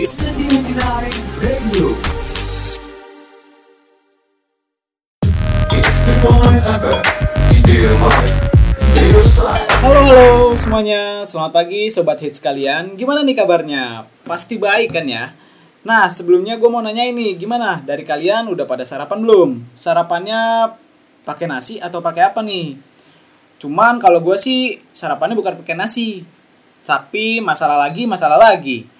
Hits 99 Radio. It's the point FM. In your life, in your side. Halo halo semuanya, selamat pagi sobat hits kalian. Gimana nih kabarnya? Pasti baik kan ya? Nah sebelumnya gue mau nanya ini, gimana dari kalian udah pada sarapan belum? Sarapannya pakai nasi atau pakai apa nih? Cuman kalau gue sih sarapannya bukan pakai nasi, tapi masalah lagi masalah lagi.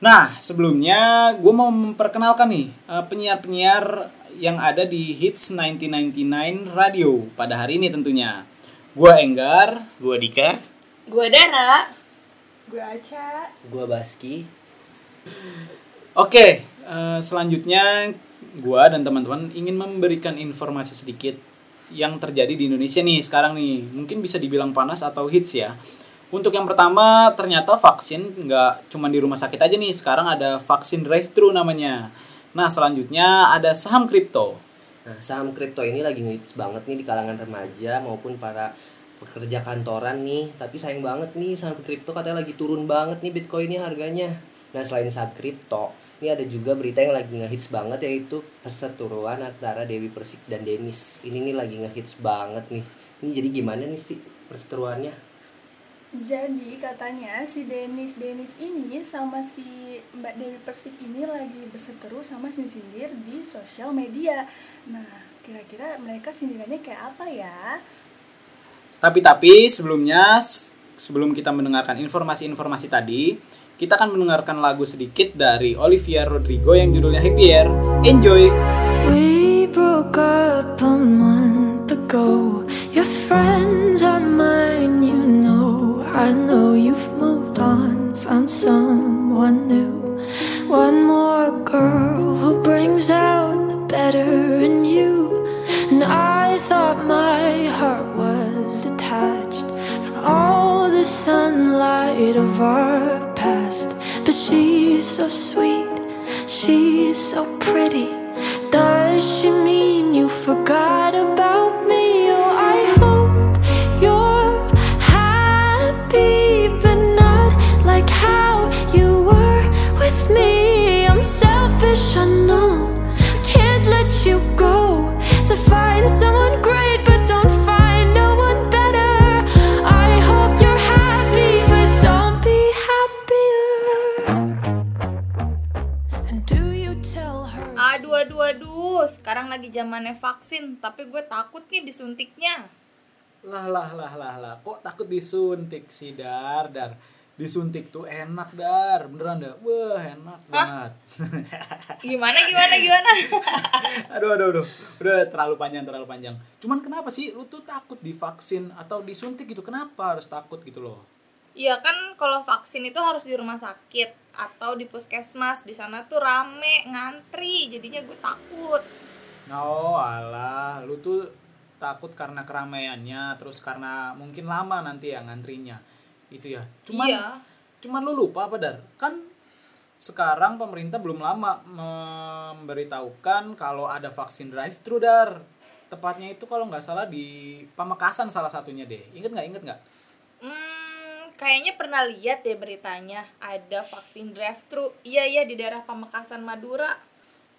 Nah sebelumnya gue mau memperkenalkan nih eh, penyiar-penyiar yang ada di Hits 1999 Radio pada hari ini tentunya. Gue Enggar, Gua Dika, Gue Dara. Gue Aca. gua Baski. Oke, eh, selanjutnya gua dan teman-teman ingin memberikan informasi sedikit yang terjadi di Indonesia nih sekarang nih. Mungkin bisa dibilang panas atau hits ya. Untuk yang pertama, ternyata vaksin nggak cuma di rumah sakit aja nih. Sekarang ada vaksin drive-thru namanya. Nah, selanjutnya ada saham kripto. Nah, saham kripto ini lagi ngehits banget nih di kalangan remaja maupun para pekerja kantoran nih. Tapi sayang banget nih saham kripto katanya lagi turun banget nih Bitcoinnya harganya. Nah, selain saham kripto, ini ada juga berita yang lagi ngehits banget yaitu perseteruan antara Dewi Persik dan Denis. Ini nih lagi ngehits banget nih. Ini jadi gimana nih sih perseteruannya? Jadi katanya si Denis Denis ini sama si Mbak Dewi Persik ini lagi berseteru sama sindir di sosial media. Nah, kira-kira mereka sindirannya kayak apa ya? Tapi-tapi sebelumnya, s- sebelum kita mendengarkan informasi-informasi tadi, kita akan mendengarkan lagu sedikit dari Olivia Rodrigo yang judulnya Happier. Enjoy! We broke Aduh, aduh, aduh. Sekarang lagi zamannya vaksin, tapi gue takut nih disuntiknya. Lah lah lah lah lah, kok takut disuntik sih Dar? Dar, disuntik tuh enak Dar, beneran dah. Wah enak banget. Gimana, gimana, gimana? aduh aduh aduh, udah terlalu panjang terlalu panjang. Cuman kenapa sih lu tuh takut divaksin atau disuntik gitu? Kenapa harus takut gitu loh? Iya kan kalau vaksin itu harus di rumah sakit atau di puskesmas. Di sana tuh rame, ngantri. Jadinya gue takut. No, alah, lu tuh takut karena keramaiannya, terus karena mungkin lama nanti ya ngantrinya. Itu ya. Cuman iya. cuman lu lupa apa Dar? Kan sekarang pemerintah belum lama memberitahukan kalau ada vaksin drive-thru Dar. Tepatnya itu kalau nggak salah di Pamekasan salah satunya deh. Ingat nggak? Ingat nggak? Hmm, kayaknya pernah lihat deh beritanya. Ada vaksin drive-thru. Iya, iya di daerah Pamekasan, Madura.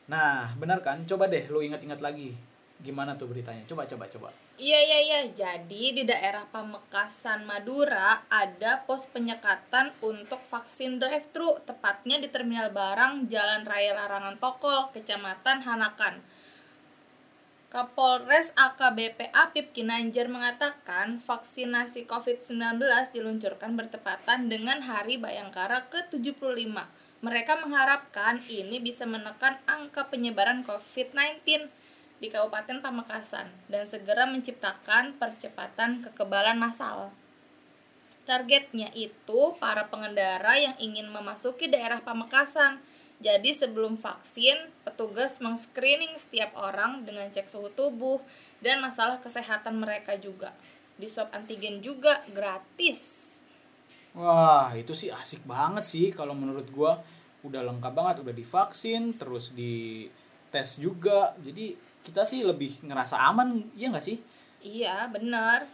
Nah, benar kan? Coba deh lu ingat-ingat lagi. Gimana tuh beritanya? Coba coba coba. Iya iya iya. Jadi di daerah Pamekasan Madura ada pos penyekatan untuk vaksin drive-thru, tepatnya di Terminal Barang Jalan Raya Larangan Tokol, Kecamatan Hanakan. Kapolres AKBP Apip Kinanjar mengatakan vaksinasi COVID-19 diluncurkan bertepatan dengan Hari Bayangkara ke-75. Mereka mengharapkan ini bisa menekan angka penyebaran COVID-19 di Kabupaten Pamekasan dan segera menciptakan percepatan kekebalan massal. Targetnya itu para pengendara yang ingin memasuki daerah Pamekasan. Jadi sebelum vaksin, petugas meng-screening setiap orang dengan cek suhu tubuh dan masalah kesehatan mereka juga. Di swab antigen juga gratis. Wah, itu sih asik banget sih kalau menurut gua. Udah lengkap banget, udah divaksin, terus di tes juga. Jadi kita sih lebih ngerasa aman, iya nggak sih? Iya, bener.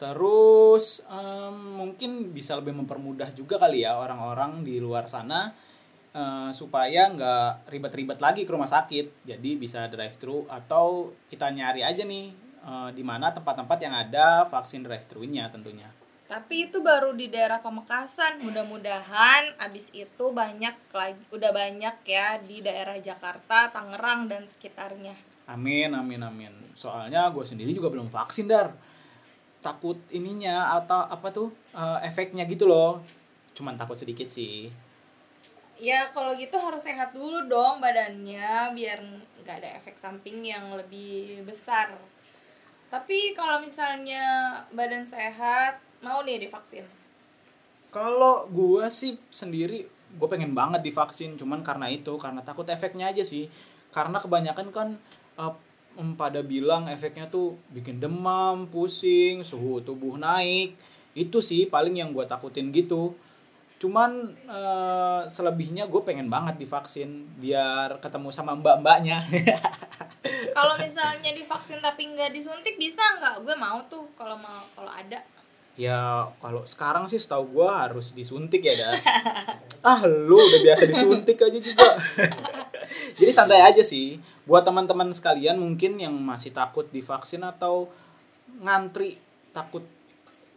Terus em, mungkin bisa lebih mempermudah juga kali ya orang-orang di luar sana eh, supaya nggak ribet-ribet lagi ke rumah sakit. Jadi bisa drive thru atau kita nyari aja nih eh, di mana tempat-tempat yang ada vaksin drive thru-nya tentunya. Tapi itu baru di daerah Pamekasan. Mudah-mudahan abis itu banyak lagi, udah banyak ya di daerah Jakarta, Tangerang dan sekitarnya. Amin, amin, amin. Soalnya gue sendiri juga belum vaksin dar. Takut ininya atau apa tuh eh, efeknya gitu loh. Cuman takut sedikit sih. Ya kalau gitu harus sehat dulu dong badannya biar nggak ada efek samping yang lebih besar. Tapi kalau misalnya badan sehat, mau nih divaksin. Kalau gue sih sendiri gue pengen banget divaksin, cuman karena itu karena takut efeknya aja sih. Karena kebanyakan kan em, pada bilang efeknya tuh bikin demam, pusing, suhu tubuh naik. Itu sih paling yang gue takutin gitu. Cuman eh, selebihnya gue pengen banget divaksin biar ketemu sama mbak-mbaknya. Kalau misalnya divaksin tapi nggak disuntik bisa nggak? Gue mau tuh kalau mau kalau ada. Ya kalau sekarang sih setahu gua harus disuntik ya dah. ah lu udah biasa disuntik aja juga. Jadi santai aja sih. Buat teman-teman sekalian mungkin yang masih takut divaksin atau ngantri takut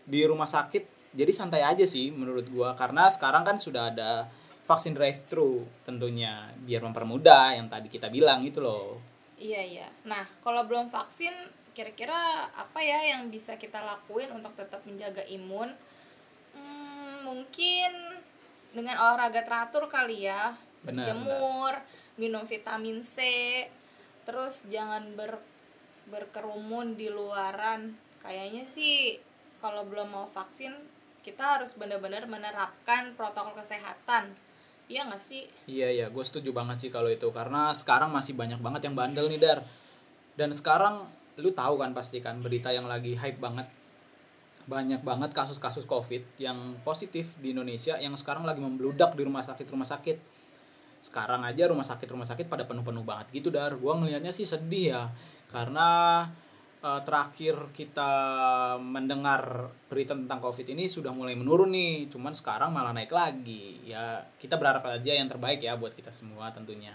di rumah sakit. Jadi santai aja sih menurut gua karena sekarang kan sudah ada vaksin drive thru tentunya biar mempermudah yang tadi kita bilang itu loh. Iya iya. Nah kalau belum vaksin, kira-kira apa ya yang bisa kita lakuin untuk tetap menjaga imun? Hmm, mungkin dengan olahraga teratur kali ya. Benar, Jemur, minum vitamin C, terus jangan ber berkerumun di luaran. Kayaknya sih kalau belum mau vaksin kita harus benar-benar menerapkan protokol kesehatan. Iya nggak sih? Iya iya, gue setuju banget sih kalau itu karena sekarang masih banyak banget yang bandel nih dar. Dan sekarang lu tahu kan pasti kan berita yang lagi hype banget. Banyak banget kasus-kasus COVID yang positif di Indonesia yang sekarang lagi membludak di rumah sakit rumah sakit. Sekarang aja rumah sakit rumah sakit pada penuh-penuh banget gitu dar. Gua ngelihatnya sih sedih ya karena eh, terakhir kita mendengar berita tentang covid ini sudah mulai menurun nih cuman sekarang malah naik lagi ya kita berharap aja yang terbaik ya buat kita semua tentunya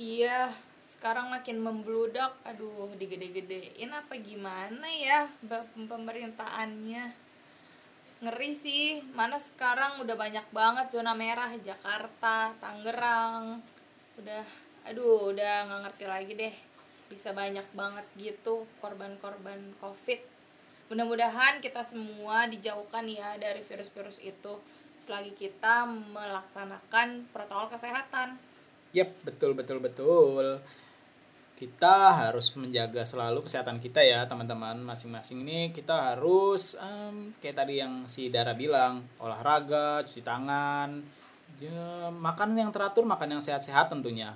Iya, sekarang makin membludak. Aduh, digede-gedein apa gimana ya pemerintahannya. Ngeri sih, mana sekarang udah banyak banget zona merah Jakarta, Tangerang. Udah, aduh, udah nggak ngerti lagi deh. Bisa banyak banget gitu korban-korban COVID. Mudah-mudahan kita semua dijauhkan ya dari virus-virus itu selagi kita melaksanakan protokol kesehatan. Yap, betul betul betul. Kita harus menjaga selalu kesehatan kita ya, teman-teman. Masing-masing ini kita harus em, kayak tadi yang si Dara bilang, olahraga, cuci tangan, ya, makan yang teratur, makan yang sehat-sehat tentunya.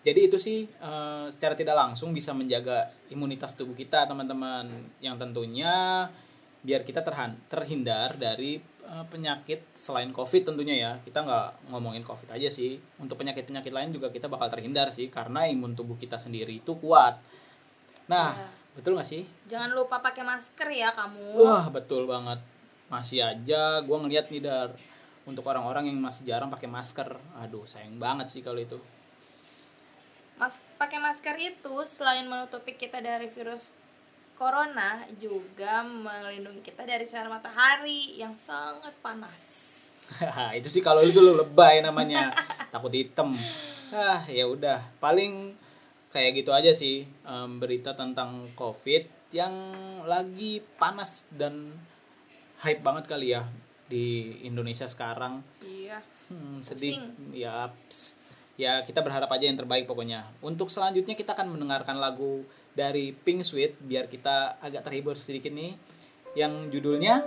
Jadi itu sih eh, secara tidak langsung bisa menjaga imunitas tubuh kita, teman-teman. Yang tentunya biar kita terhan- terhindar dari eh, penyakit selain COVID tentunya ya. Kita nggak ngomongin COVID aja sih. Untuk penyakit-penyakit lain juga kita bakal terhindar sih karena imun tubuh kita sendiri itu kuat. Nah, Iya. betul nggak sih? Jangan lupa pakai masker ya kamu. Wah, betul banget. Masih aja gua ngeliat nih dar untuk orang-orang yang masih jarang pakai masker. Aduh, sayang banget sih kalau itu. Mas pakai masker itu selain menutupi kita dari virus corona juga melindungi kita dari sinar matahari yang sangat panas. itu sih kalau itu lu lebay namanya takut hitam ah ya udah paling kayak gitu aja sih em, berita tentang covid yang lagi panas dan hype banget kali ya di Indonesia sekarang Iya. Hmm, sedih Pusing. ya. Ya kita berharap aja yang terbaik pokoknya untuk selanjutnya kita akan mendengarkan lagu dari Pink Sweet biar kita agak terhibur sedikit nih yang judulnya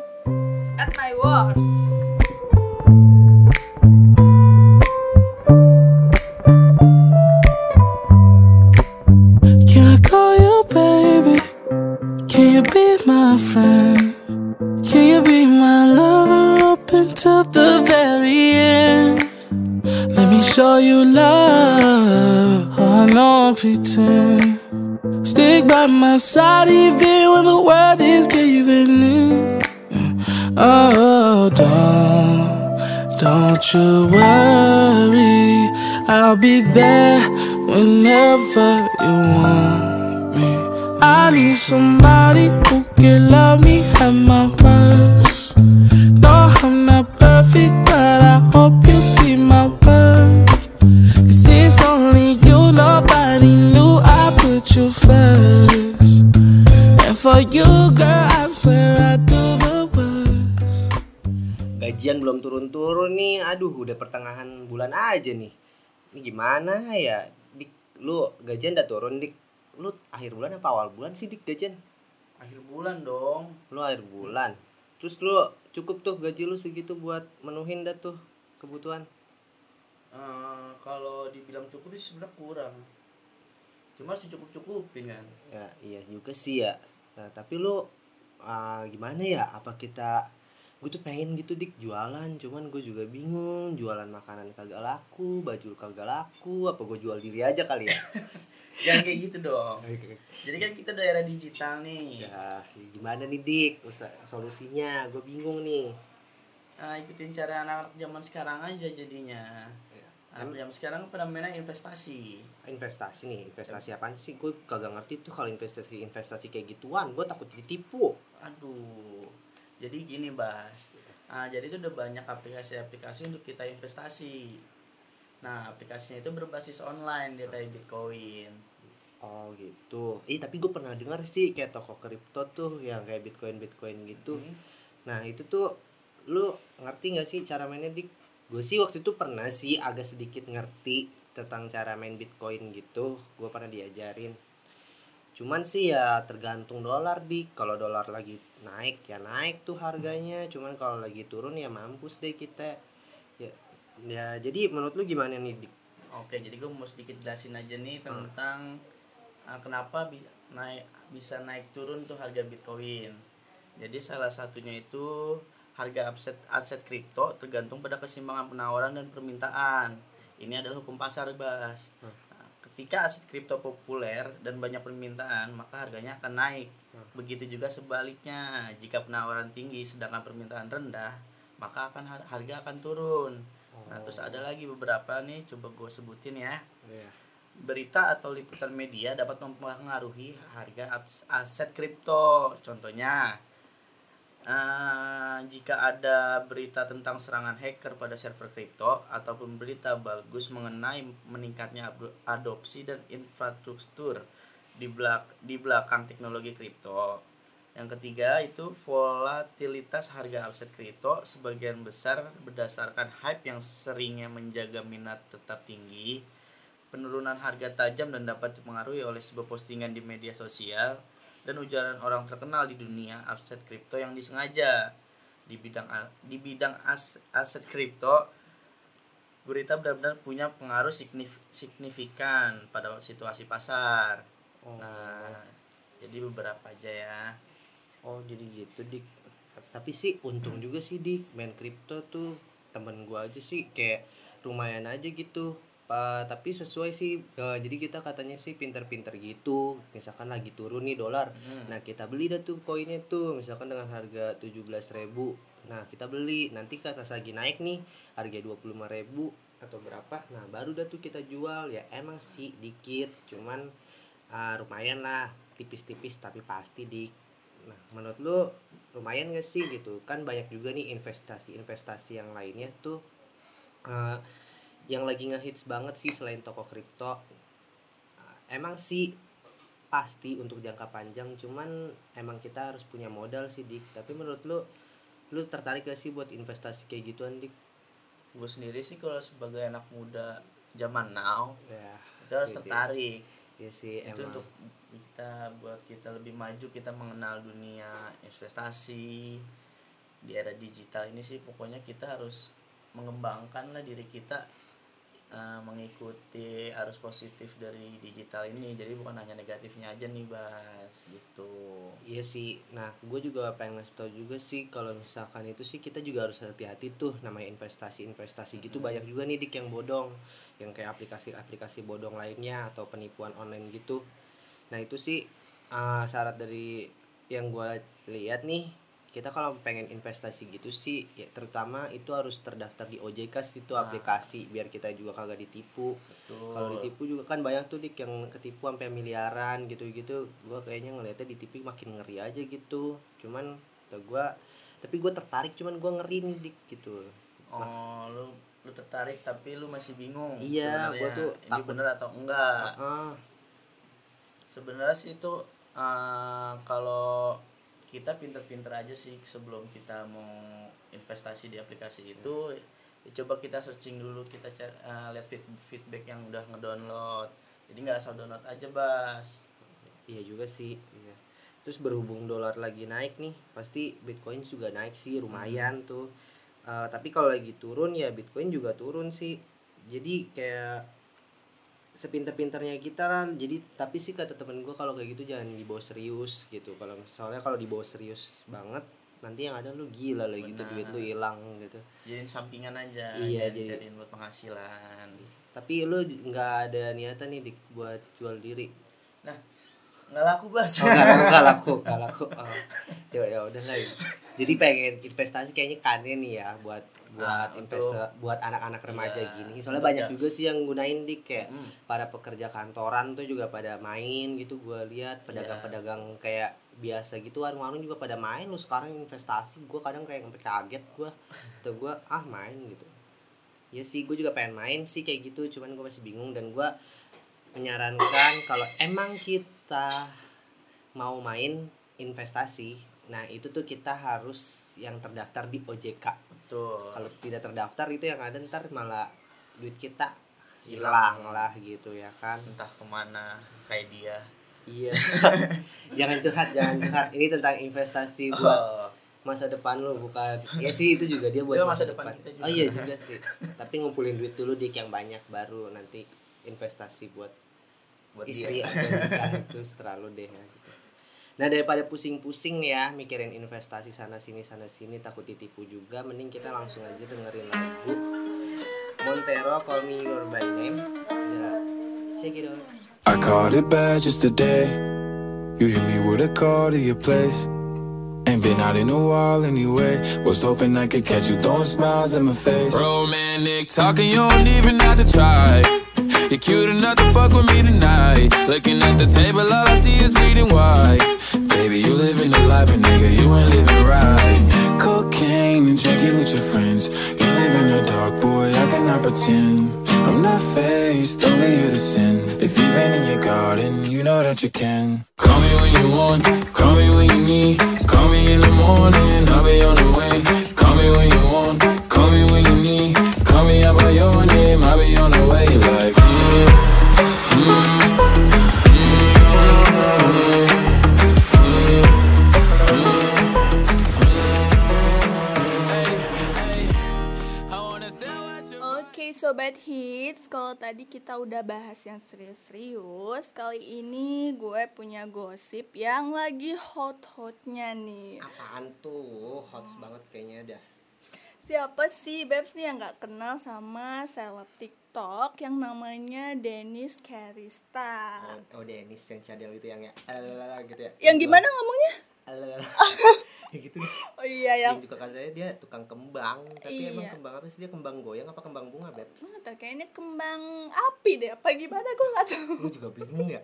At my worst. Stick by my side even when the world is giving in. Oh, don't, don't you worry. I'll be there whenever you want me. I need somebody who can love me gajian belum turun-turun nih. Aduh udah pertengahan bulan aja nih. Ini gimana ya dik? Lu gajian udah turun dik. Lu akhir bulan apa awal bulan sih dik gajian? Akhir bulan dong. lu akhir bulan. Terus lu cukup tuh gaji lu segitu buat menuhin dah tuh kebutuhan? Eh, kalau dibilang cukup sih sebenarnya kurang. Cuma sih cukup cukupin kan. ya iya juga sih ya. Nah tapi lu ah, gimana ya? Apa kita gue tuh pengen gitu dik jualan. Cuman gue juga bingung jualan makanan kagak laku baju kagak laku apa gue jual diri aja kali ya? Jangan kayak gitu dong. Jadi kan kita daerah digital nih. ya gimana nih dik? Solusinya. Gue bingung nih. Nah, ikutin cara anak-anak zaman sekarang aja jadinya. Anak zaman sekarang pada mainnya investasi. investasi nih. Investasi apaan sih? Gue kagak ngerti tuh kalau investasi investasi kayak gituan. Gue takut ditipu. Aduh. Jadi gini, Bas. Nah, jadi itu udah banyak aplikasi-aplikasi untuk kita investasi. Nah, aplikasinya itu berbasis online dia kayak Bitcoin. oh gitu ih tapi gue pernah dengar sih kayak toko kripto tuh yang kayak bitcoin bitcoin gitu Hmm. nah itu tuh lu ngerti nggak sih cara mainnya dik gue sih waktu itu pernah sih agak sedikit ngerti tentang cara main bitcoin gitu gue pernah diajarin cuman sih ya tergantung dolar dik kalau dolar lagi naik ya naik tuh harganya cuman kalau lagi turun ya mampus deh kita ya ya jadi menurut lu gimana nih dik Oke, jadi gue mau sedikit jelasin aja nih tentang uh, kenapa bi- naik bisa naik turun tuh harga Bitcoin. Jadi salah satunya itu harga aset aset kripto tergantung pada keseimbangan penawaran dan permintaan. Ini adalah hukum pasar, Bas. Hmm. Ketika aset kripto populer dan banyak permintaan, maka harganya akan naik. Hmm. Begitu juga sebaliknya, jika penawaran tinggi sedangkan permintaan rendah, maka akan har- harga akan turun. Nah, terus ada lagi beberapa nih, coba gue sebutin ya. Iya. Berita atau liputan media dapat mempengaruhi harga aset kripto. Contohnya, eh, jika ada berita tentang serangan hacker pada server kripto ataupun berita bagus mengenai meningkatnya adopsi dan infrastruktur di belak di belakang teknologi kripto. Yang ketiga itu volatilitas harga aset kripto sebagian besar berdasarkan hype yang seringnya menjaga minat tetap tinggi. Penurunan harga tajam dan dapat dipengaruhi oleh sebuah postingan di media sosial dan ujaran orang terkenal di dunia aset kripto yang disengaja di bidang di bidang as- aset kripto berita benar-benar punya pengaruh signif- signifikan pada situasi pasar. Oh. Nah, jadi beberapa aja ya. Oh jadi gitu dik Tapi sih untung juga sih dik Main kripto tuh temen gua aja sih kayak lumayan aja gitu Tapi sesuai sih eh, Jadi kita katanya sih pinter-pinter gitu. Misalkan lagi turun nih dolar. Hmm. Nah kita beli dah tuh koinnya tuh Misalkan dengan harga 17.000 ribu. Nah kita beli. Nanti pas lagi naik nih Harga 25.000 ribu Atau berapa Nah baru dah tuh kita jual. Ya emang sih dikit Cuman ah, lumayan lah. Tipis-tipis tapi pasti dik Nah, menurut lu lumayan gak sih gitu? Kan banyak juga nih investasi-investasi yang lainnya tuh eh, yang lagi ngehits banget sih selain toko kripto. Eh, Emang sih pasti untuk jangka panjang, cuman emang kita harus punya modal sih dik. Tapi menurut lu, lu tertarik gak sih buat investasi kayak gituan dik? Gue sendiri sih kalau sebagai anak muda zaman now Ya, itu harus Iya, tertarik. ya sih itu emang. untuk kita buat kita lebih maju kita mengenal dunia investasi di era digital ini sih pokoknya kita harus mengembangkan lah diri kita eh, mengikuti arus positif dari digital ini. Jadi bukan hanya negatifnya aja nih bas gitu. Iya sih, nah gue juga pengen ngasih tau juga sih kalau misalkan itu sih kita juga harus hati-hati tuh namanya investasi-investasi gitu. Banyak juga nih dik yang bodong, yang kayak aplikasi-aplikasi bodong lainnya atau penipuan online gitu. Nah itu sih uh, syarat dari yang gue lihat nih kita kalau pengen investasi gitu sih ya terutama itu harus terdaftar di OJK sih itu aplikasi biar kita juga kagak ditipu. Kalau ditipu juga kan banyak tuh dik yang ketipu sampai miliaran gitu-gitu. Gua kayaknya ngeliatnya ditipu makin ngeri aja gitu. Cuman kata gua tapi gue tertarik cuman gua ngeri nih dik gitu. Oh, lu lu tertarik tapi lu masih bingung. Iya, gua tuh ini takut. bener atau enggak. ah Sebenarnya sih itu eh, kalau kita pinter-pinter aja sih sebelum kita mau investasi di aplikasi itu ya coba kita searching dulu kita eh, lihat feed- feedback yang udah ngedownload. Jadi nggak asal download aja, Bas. iya juga sih iya. terus berhubung dolar lagi naik nih pasti bitcoin juga naik sih lumayan tuh Eh, tapi kalau lagi turun ya bitcoin juga turun sih jadi kayak sepinter-pinternya kita kan jadi tapi sih kata temen gue kalau kayak gitu jangan dibawa serius gitu kalau soalnya kalau dibawa serius banget nanti yang ada lu gila lah gitu duit lu hilang gitu Jadiin sampingan aja, Iya, jadi- jadiin buat penghasilan. tapi lu nggak ada niatan nih dik buat jual diri Nah, nggak laku, Bas. Oh, nggak laku, nggak laku, nggak laku. Oh. Ya ya udah lah. Jadi pengen investasi kayaknya kane nih ya buat buat Ah, investor buat anak-anak remaja Iya, gini. Soalnya banyak ya. juga sih yang gunain dik kayak Hmm. para pekerja kantoran tuh juga pada main gitu gue lihat Iya. pedagang-pedagang kayak biasa gitu warung-warung juga pada main lu sekarang investasi gue kadang kayak sampai kaget gue atau gue ah main gitu ya sih gue juga pengen main sih kayak gitu cuman gue masih bingung dan gue menyarankan kalau emang kita mau main investasi nah itu tuh kita harus yang terdaftar di OJK Betul. kalau tidak terdaftar itu yang ada ntar malah duit kita Hilang. hilang lah gitu ya kan entah ke mana kayak dia. iya jangan curhat jangan curhat ini tentang investasi buat Oh, masa depan lu bukan ya sih itu juga dia buat Iya, masa depan kita juga. oh iya juga sih tapi ngumpulin duit dulu dik yang banyak baru nanti investasi buat buat istri dia. atau nikah itu terlalu deh ya. Nah daripada pusing-pusing nih ya mikirin investasi sana sini sana sini takut ditipu juga, mending kita langsung aja dengerin lagu Montero Call Me Your By Name. Ya, check it out. I called it bad just today. You hit me with a call to your place. Ain't been out in a while anyway. Was hoping I could catch you throwing smiles in my face. Romantic talking, you don't even have to try. You're cute enough to fuck with me tonight. Looking at the table, all I see is bleeding white. Baby, you living the life, but nigga, you ain't living right. Cocaine and drinking with your friends. You live in the dark, boy, I cannot pretend. I'm not faced, only you to sin. If you've been in your garden, you know that you can. Call me when you want, call me when you need. Kita udah bahas yang serius-serius, kali ini gue punya gosip yang lagi hot-hotnya nih. Apaan tuh? Hot banget kayaknya udah. Siapa sih Babs nih yang nggak kenal sama seleb TikTok yang namanya Dennis Karista? Oh, oh Dennis yang cadel itu yang ya alalala gitu ya. Yang gimana ngomongnya? Ya gitu deh. Oh iya yang Yang juga katanya dia tukang kembang, tapi emang Iya. kembang apa sih dia kembang goyang apa kembang bunga, Beb? nggak tahu kayaknya kembang api deh apa gimana gue nggak tahu. Lu juga bingung ya?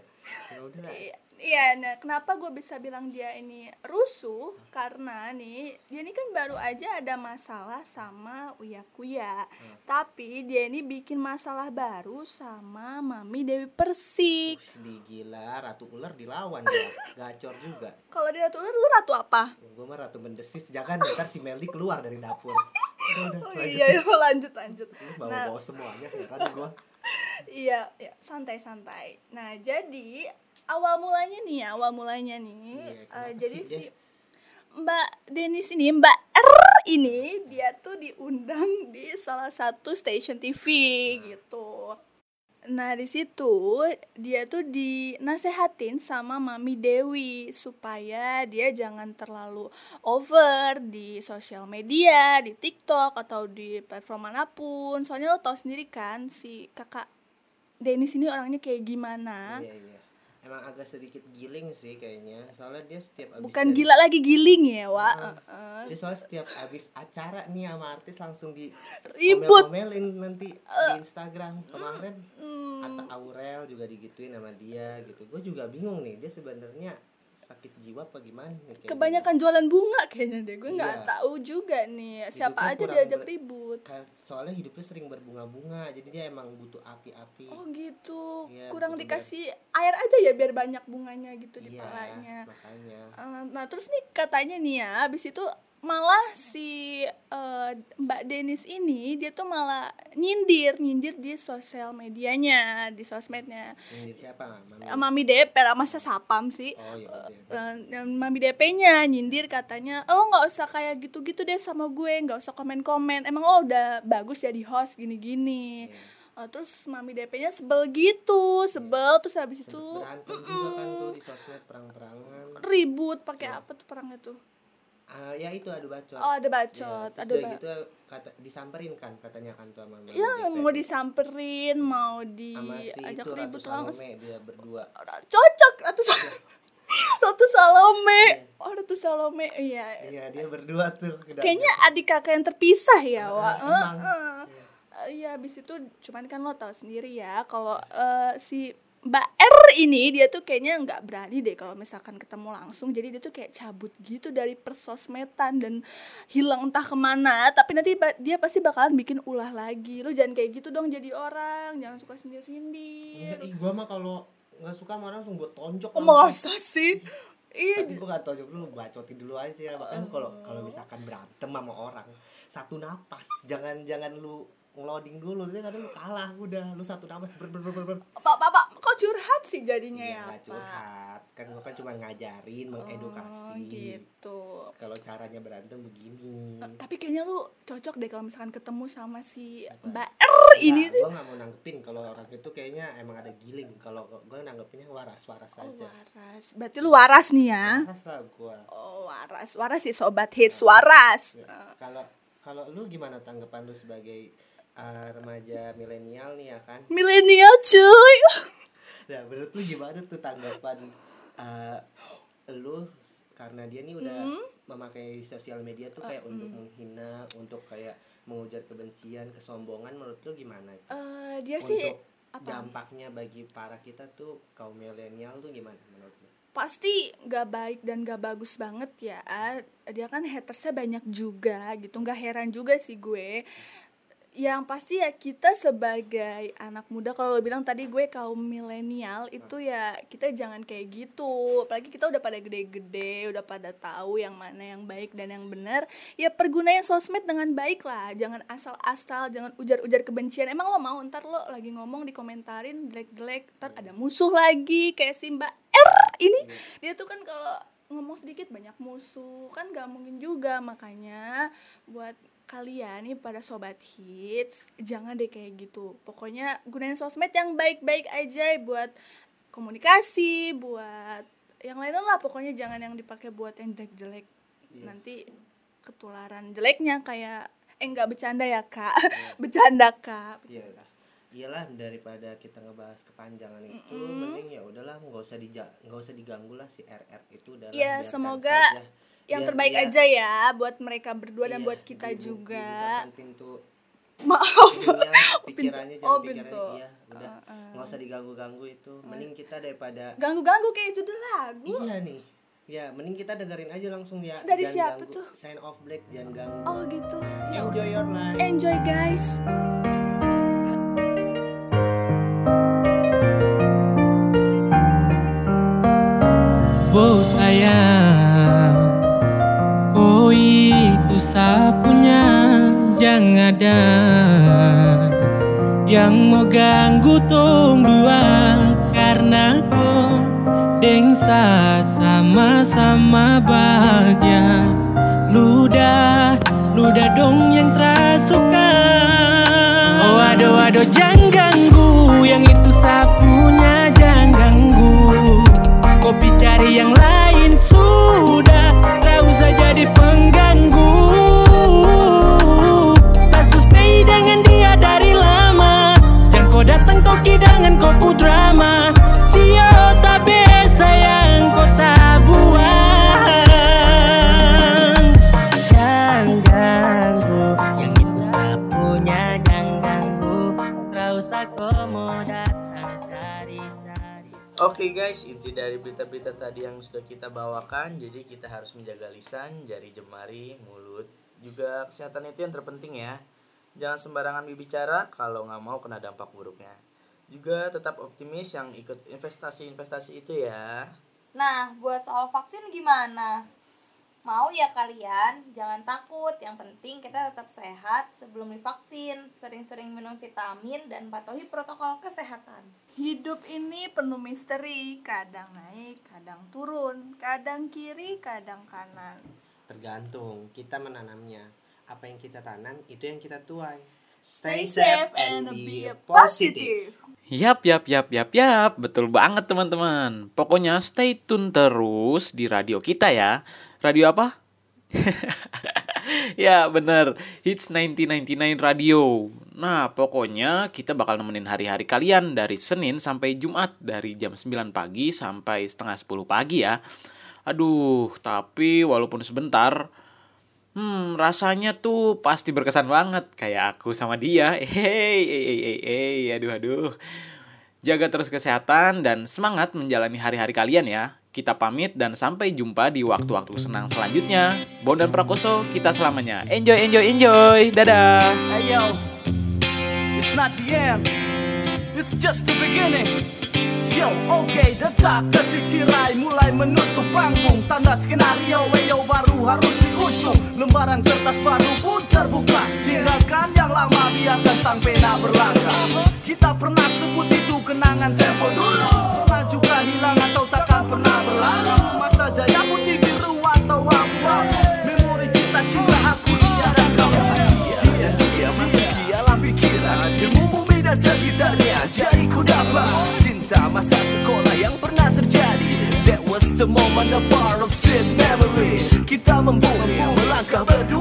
Ya udah. Iya, Iya, nah kenapa gue bisa bilang dia ini rusuh? Karena nih, dia ini kan baru aja ada masalah sama Uya Kuya. Tapi dia ini bikin masalah baru sama Mami Dewi Persik. Di gila ratu ular dilawan ya. Gacor juga. Kalau dia ratu ular, lu ratu apa? Gue mah ratu mendesis, jangan ntar si Meldi keluar dari dapur. Udah, udah, Oh lanjut. iya, iya, lanjut lanjut. Lu Nah, bawa-bawa semuanya, ya kan gue. iya, iya, santai santai. Nah, jadi awal mulanya nih, ya, awal mulanya nih, Iya, eh, kenapa jadi sih si? Mbak Denis ini, Mbak R ini, dia tuh diundang di salah satu stasiun TV gitu. Nah di situ dia tuh dinasehatin sama Mami Dewi supaya dia jangan terlalu over di sosial media, di TikTok atau di platform mana pun. Soalnya lo tau sendiri kan si kakak Denis ini orangnya kayak gimana. Iya, iya. Emang agak sedikit giling sih kayaknya. Soalnya dia setiap abis bukan dari- gila lagi giling ya wa Heeh. dia soalnya setiap abis acara nih sama artis langsung di Ribut. komelin nanti di Instagram. Kemarin Atta Aurel juga digituin sama dia gitu. Gue juga bingung nih dia sebenarnya sakit jiwa apa gimana nih kayaknya. kebanyakan jualan bunga kayaknya deh gue nggak Iya. tahu juga nih siapa Hidupnya aja diajak ber- ribut. Soalnya hidupnya sering berbunga-bunga jadi dia emang butuh api-api. Oh gitu. Iya, kurang dikasih air aja ya biar banyak bunganya gitu di iya palanya. makanya. Nah terus nih katanya nih ya abis itu malah si eh, Mbak Denis ini dia tuh malah nyindir nyindir di sosial medianya di sosmednya. Nyindir siapa? Mami? Eh, Mami DP lah masa sapam sih? Oh iya. Eh, yang Mami DP-nya nyindir katanya lo nggak usah kayak gitu-gitu deh sama gue nggak usah komen-komen. Emang lo udah bagus jadi host gini-gini. Iya. Eh, terus Mami DP-nya sebel gitu sebel. Terus habis itu berantem juga kan tuh di sosmed perang-perangan. Ribut pakai Iya. apa tuh perangnya tuh Ah, ya itu adu bacot. Oh ada Ya, bacot terus ada udah ba- gitu kata disamperin kan katanya kan tuh sama Mami ya mau disamperin mau sama si diajak itu ribut langsung. Dia berdua. Cocok Sal- Ratu Salome. Oh Ratu Salome iya. Iya dia berdua tuh kayaknya adik kakak yang terpisah ya wa emang. Heeh. Eh, Iya habis itu cuman kan lo tahu sendiri ya kalau eh, si Mbak R ini dia tuh kayaknya nggak berani deh kalau misalkan ketemu langsung. Jadi dia tuh kayak cabut gitu dari persosmedan dan hilang entah ke mana. Tapi nanti dia pasti bakalan bikin ulah lagi. Lo jangan kayak gitu dong jadi orang. Jangan suka sindir sindir gua mah kalau nggak suka orang langsung gue tonjok oh, masa sih? Iya tapi gue gak tonjok dulu bacotin dulu aja. Bahkan kalau kalau misalkan berantem sama orang satu napas. Jangan jangan lu ngeloding dulu. Dia kadang lu kalah udah lu satu napas ber ber ber pak pak pak kok curhat sih jadinya Iya, ya nggak pak? curhat. Kan gua kan cuma ngajarin mengedukasi. Oh, gitu. Kalau caranya berantem begini. Tapi kayaknya lu cocok deh kalau misalkan ketemu sama si Siapa? Mbak R ini Nah, tuh. gue gak mau nanggepin. Kalau orang itu kayaknya emang ada giling. Kalau gue nanggepinnya waras waras Oh, aja. waras. Berarti lu waras nih ya. waras lah gue Oh, waras. Waras sih sobat hits waras. Ya, kalau kalau lu gimana tanggapan lu sebagai uh, remaja milenial nih ya kan Milenial cuy. nah menurut lu gimana tuh tanggapan uh, lu karena dia nih udah Hmm? memakai sosial media tuh kayak Uh, untuk menghina untuk kayak mengujar kebencian kesombongan menurut lu gimana? Eh, dia sih untuk apa? dampaknya bagi para kita tuh kaum milenial tuh gimana menurut lu? pasti gak baik dan gak bagus banget ya. Dia kan hatersnya banyak juga gitu. Gak heran juga sih gue. Yang pasti ya kita sebagai anak muda kalau lo bilang tadi gue kaum milenial itu ya kita jangan kayak gitu. Apalagi kita udah pada gede-gede, udah pada tahu yang mana yang baik dan yang benar. Ya pergunain sosmed dengan baik lah. Jangan asal-asal, jangan ujar-ujar kebencian. Emang lo mau ntar lo lagi ngomong dikomentarin jelek-jelek, ntar ada musuh lagi kayak si Mbak R ini. Dia tuh kan kalau ngomong sedikit banyak musuh kan gak mungkin juga makanya buat kalian nih pada sobat hits jangan deh kayak gitu. Pokoknya gunain sosmed yang baik-baik aja buat komunikasi buat yang lainnya lah. Pokoknya jangan yang dipakai buat yang jelek-jelek. Nanti ketularan jeleknya kayak eh nggak bercanda ya kak. Bercanda kak. Iya iyalah daripada kita ngebahas kepanjangan itu mending ya udahlah nggak usah dija nggak usah diganggu lah si RR itu Iya, biarkan semoga saja. yang Biar terbaik dia- aja ya buat mereka berdua dan iya, buat kita dibu- juga. dibukakan pintu maaf. Ininya, pikirannya oh, jangan pikirannya pintu. iya udah. Nggak usah diganggu-ganggu itu. Mending kita daripada ganggu-ganggu kayak judul lagu. Iya nih. Ya mending kita dengerin aja langsung ya. Dari jangan siapa ganggu. tuh? sign off black jangan ganggu. Oh gitu. Ya enjoy your life. Enjoy guys Jangan ada Yang mau ganggu tong dua Karena kau Dengsa sama-sama bahagia. Ludah Ludah dong yang terasuka Oh aduh aduh jangan dari berita-berita tadi yang sudah kita bawakan, jadi kita harus menjaga lisan, jari jemari, mulut, juga kesehatan itu yang terpenting ya. Jangan sembarangan berbicara kalau nggak mau kena dampak buruknya. Juga tetap optimis yang ikut investasi-investasi itu ya. Nah, buat soal vaksin gimana? Mau ya kalian? Jangan takut. Yang penting kita tetap sehat sebelum divaksin. Sering-sering minum vitamin dan patuhi protokol kesehatan. Hidup ini penuh misteri, kadang naik, kadang turun, kadang kiri, kadang kanan. Tergantung kita menanamnya. Apa yang kita tanam itu yang kita tuai. Stay safe and be positive. Yap, yap, yap, yap, yap. Betul banget teman-teman. Pokoknya stay tune terus di radio kita ya. Radio apa? ya bener, Hits 1999 Radio. Nah, pokoknya kita bakal nemenin hari-hari kalian dari Senin sampai Jumat dari jam 9 pagi sampai setengah 10 pagi ya. Aduh, tapi walaupun sebentar, hmm, rasanya tuh pasti berkesan banget kayak aku sama dia. Hey, hey, hey, hey, hey, aduh, aduh. Jaga terus kesehatan dan semangat menjalani hari-hari kalian ya. Kita pamit dan sampai jumpa di waktu-waktu senang selanjutnya. Bon dan Prakoso, kita selamanya. Enjoy, enjoy, enjoy. Dadah. Hey yo, it's not the end, it's just the beginning. Yo, oke, detak detik tirai mulai menutup panggung Tanda skenario, weyo baru harus diusung Lembaran kertas baru pun terbuka Tinggalkan yang lama, biarkan sang pena berlangkah Kita pernah sebut itu kenangan tempo dulu Pernah hilang atau takkan pernah berlalu. Masa jaya putih biru atau abu-abu Memori cinta-cinta aku dia dan kamu Dia, dia masih dialah pikiran. Ilmu bumi dan sekitarnya Jadi ku dapat. Cinta masa sekolah yang pernah terjadi. That was the moment a part of sweet memory. Kita membumi melangkah berdua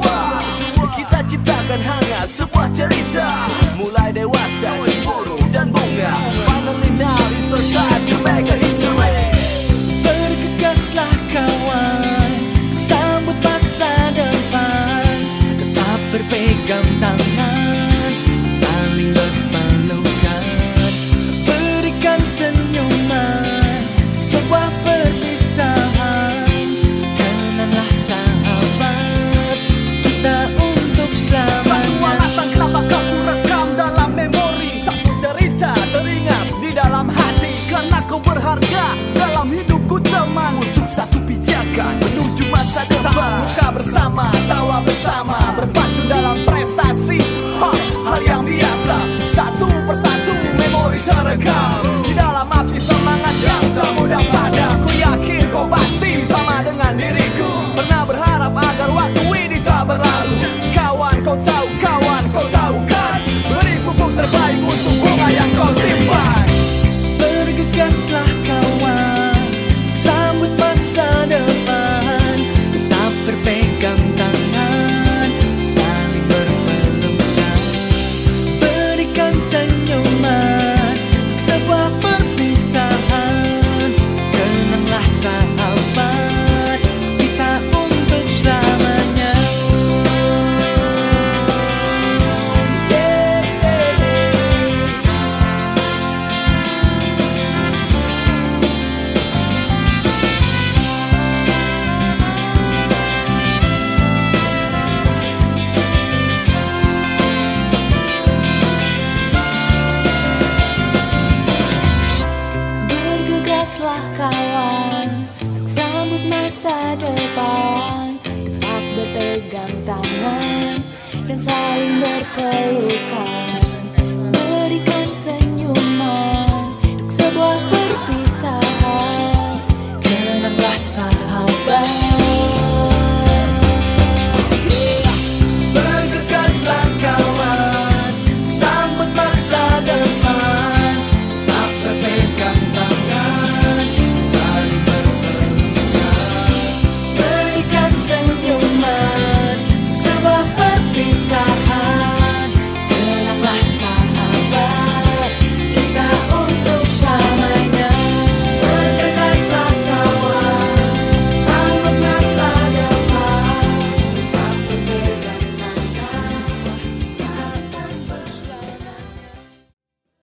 kawan Untuk sambut masa depan? Tetap berpegang tangan Dan saling berpelukan